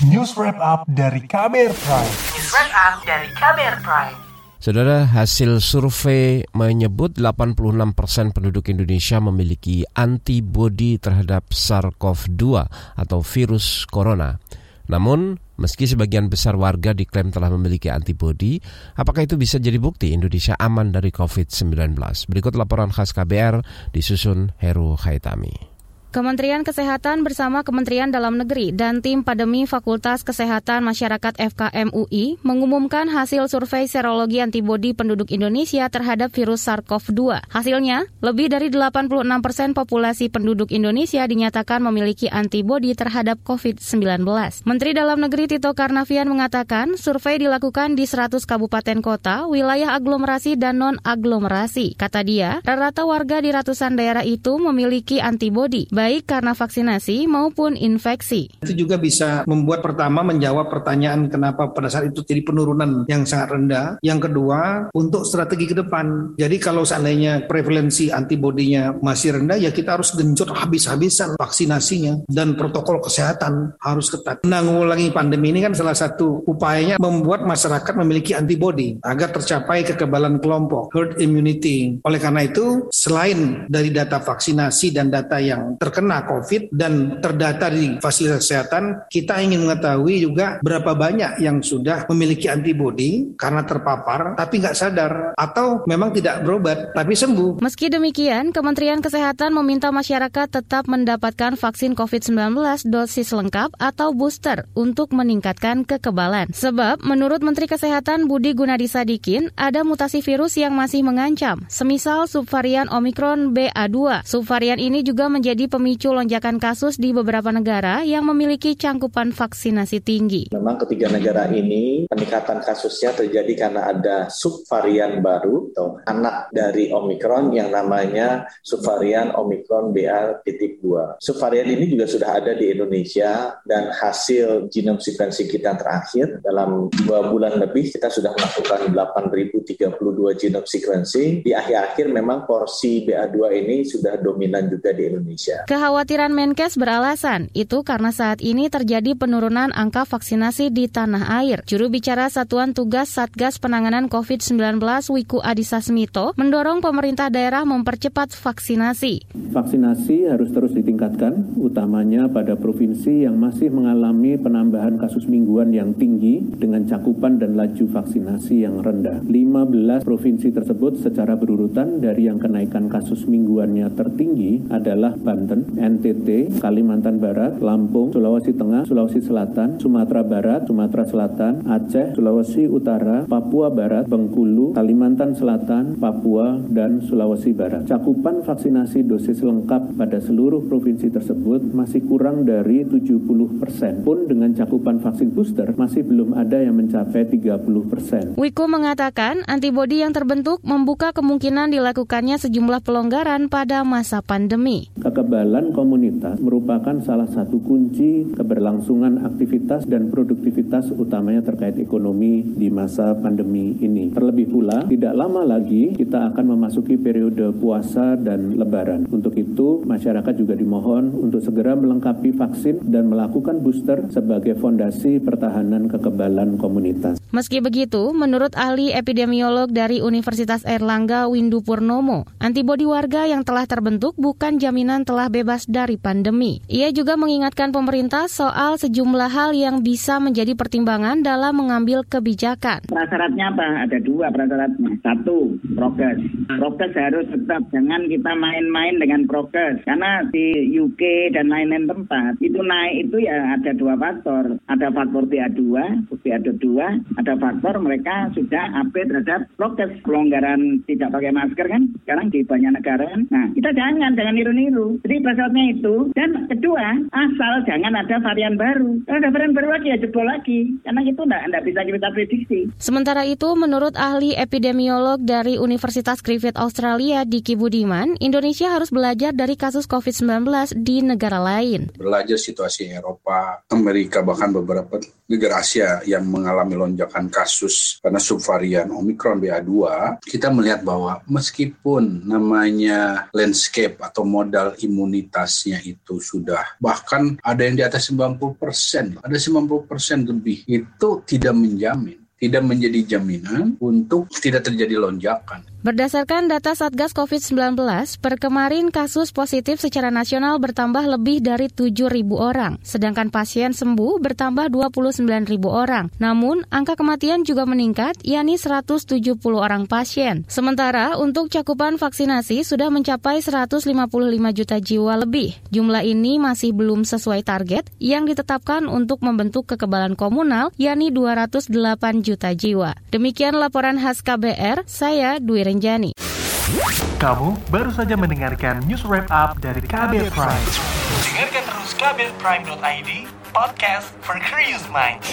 News Wrap Up dari Kamer Prime. News Wrap Up dari Kamer Prime. Saudara, hasil survei menyebut 86 persen penduduk Indonesia memiliki antibodi terhadap SARS-CoV-2 atau virus corona. Namun, meski sebagian besar warga diklaim telah memiliki antibodi, apakah itu bisa jadi bukti Indonesia aman dari COVID-19? Berikut laporan khas KBR disusun Heru Haitami. Kementerian Kesehatan bersama Kementerian Dalam Negeri dan tim Pandemi Fakultas Kesehatan Masyarakat FKM UI mengumumkan hasil survei serologi antibodi penduduk Indonesia terhadap virus SARS-CoV-2. Hasilnya, lebih dari 86 persen populasi penduduk Indonesia dinyatakan memiliki antibodi terhadap COVID-19. Menteri Dalam Negeri Tito Karnavian mengatakan survei dilakukan di 100 kabupaten kota, wilayah aglomerasi dan non-aglomerasi. Kata dia, rata-rata warga di ratusan daerah itu memiliki antibodi baik karena vaksinasi maupun infeksi. Itu juga bisa membuat pertama menjawab pertanyaan kenapa pada saat itu jadi penurunan yang sangat rendah. Yang kedua, untuk strategi ke depan. Jadi kalau seandainya prevalensi antibodinya masih rendah, ya kita harus genjot habis-habisan vaksinasinya dan protokol kesehatan harus ketat. Menanggulangi pandemi ini kan salah satu upayanya membuat masyarakat memiliki antibodi agar tercapai kekebalan kelompok, herd immunity. Oleh karena itu, selain dari data vaksinasi dan data yang ter terkena COVID dan terdata di fasilitas kesehatan, kita ingin mengetahui juga berapa banyak yang sudah memiliki antibodi karena terpapar tapi nggak sadar atau memang tidak berobat tapi sembuh. Meski demikian, Kementerian Kesehatan meminta masyarakat tetap mendapatkan vaksin COVID-19 dosis lengkap atau booster untuk meningkatkan kekebalan. Sebab menurut Menteri Kesehatan Budi Gunadi Sadikin, ada mutasi virus yang masih mengancam, semisal subvarian Omikron BA2. Subvarian ini juga menjadi pemicu lonjakan kasus di beberapa negara yang memiliki cangkupan vaksinasi tinggi. Memang ketiga negara ini peningkatan kasusnya terjadi karena ada subvarian baru atau anak dari Omikron yang namanya subvarian Omikron BA.2. Subvarian ini juga sudah ada di Indonesia dan hasil genome sequencing kita terakhir dalam dua bulan lebih kita sudah melakukan 8.032 genome sequencing. Di akhir-akhir memang porsi BA2 ini sudah dominan juga di Indonesia. Kekhawatiran Menkes beralasan, itu karena saat ini terjadi penurunan angka vaksinasi di tanah air. Juru bicara Satuan Tugas Satgas Penanganan COVID-19 Wiku Adhisa Smito mendorong pemerintah daerah mempercepat vaksinasi. Vaksinasi harus terus ditingkatkan, utamanya pada provinsi yang masih mengalami penambahan kasus mingguan yang tinggi dengan cakupan dan laju vaksinasi yang rendah. 15 provinsi tersebut secara berurutan dari yang kenaikan kasus mingguannya tertinggi adalah Banten, NTT, Kalimantan Barat, Lampung, Sulawesi Tengah, Sulawesi Selatan, Sumatera Barat, Sumatera Selatan, Aceh, Sulawesi Utara, Papua Barat, Bengkulu, Kalimantan Selatan, Papua, dan Sulawesi Barat. Cakupan vaksinasi dosis lengkap pada seluruh provinsi tersebut masih kurang dari 70 persen. Pun dengan cakupan vaksin booster masih belum ada yang mencapai 30 persen. Wiku mengatakan antibodi yang terbentuk membuka kemungkinan dilakukannya sejumlah pelonggaran pada masa pandemi. Kekebalan Kekebalan komunitas merupakan salah satu kunci keberlangsungan aktivitas dan produktivitas utamanya terkait ekonomi di masa pandemi ini. Terlebih pula, tidak lama lagi kita akan memasuki periode puasa dan lebaran. Untuk itu, masyarakat juga dimohon untuk segera melengkapi vaksin dan melakukan booster sebagai fondasi pertahanan kekebalan komunitas. Meski begitu, menurut ahli epidemiolog dari Universitas Erlangga Windu Purnomo, antibodi warga yang telah terbentuk bukan jaminan telah bebas bebas dari pandemi. Ia juga mengingatkan pemerintah soal sejumlah hal yang bisa menjadi pertimbangan dalam mengambil kebijakan. Prasyaratnya apa? Ada dua prasyaratnya. Satu, prokes. Prokes harus tetap, jangan kita main-main dengan prokes. Karena di UK dan lain-lain tempat, itu naik itu ya ada dua faktor. Ada faktor BA2, BA2, ada faktor mereka sudah update terhadap prokes. Pelonggaran tidak pakai masker kan, sekarang di banyak negara kan. Nah, kita jangan, jangan niru-niru. Jadi pasarnya itu. Dan kedua, asal jangan ada varian baru. Kalau ada varian baru lagi ya jebol lagi. Karena itu enggak, bisa kita prediksi. Sementara itu, menurut ahli epidemiolog dari Universitas Griffith Australia, Diki Budiman, Indonesia harus belajar dari kasus COVID-19 di negara lain. Belajar situasi Eropa, Amerika, bahkan beberapa negara Asia yang mengalami lonjakan kasus karena subvarian Omicron BA2, kita melihat bahwa meskipun namanya landscape atau modal imun imunitasnya itu sudah bahkan ada yang di atas 90 persen, ada 90 persen lebih itu tidak menjamin tidak menjadi jaminan untuk tidak terjadi lonjakan. Berdasarkan data Satgas COVID-19, per kemarin kasus positif secara nasional bertambah lebih dari 7.000 orang, sedangkan pasien sembuh bertambah 29.000 orang. Namun, angka kematian juga meningkat, yakni 170 orang pasien. Sementara, untuk cakupan vaksinasi sudah mencapai 155 juta jiwa lebih. Jumlah ini masih belum sesuai target yang ditetapkan untuk membentuk kekebalan komunal, yakni 208 juta jiwa. Demikian laporan khas KBR, saya Dwi Renjani. Kamu baru saja mendengarkan news wrap up dari KBR Prime. Dengarkan terus kbrprime.id, podcast for curious minds.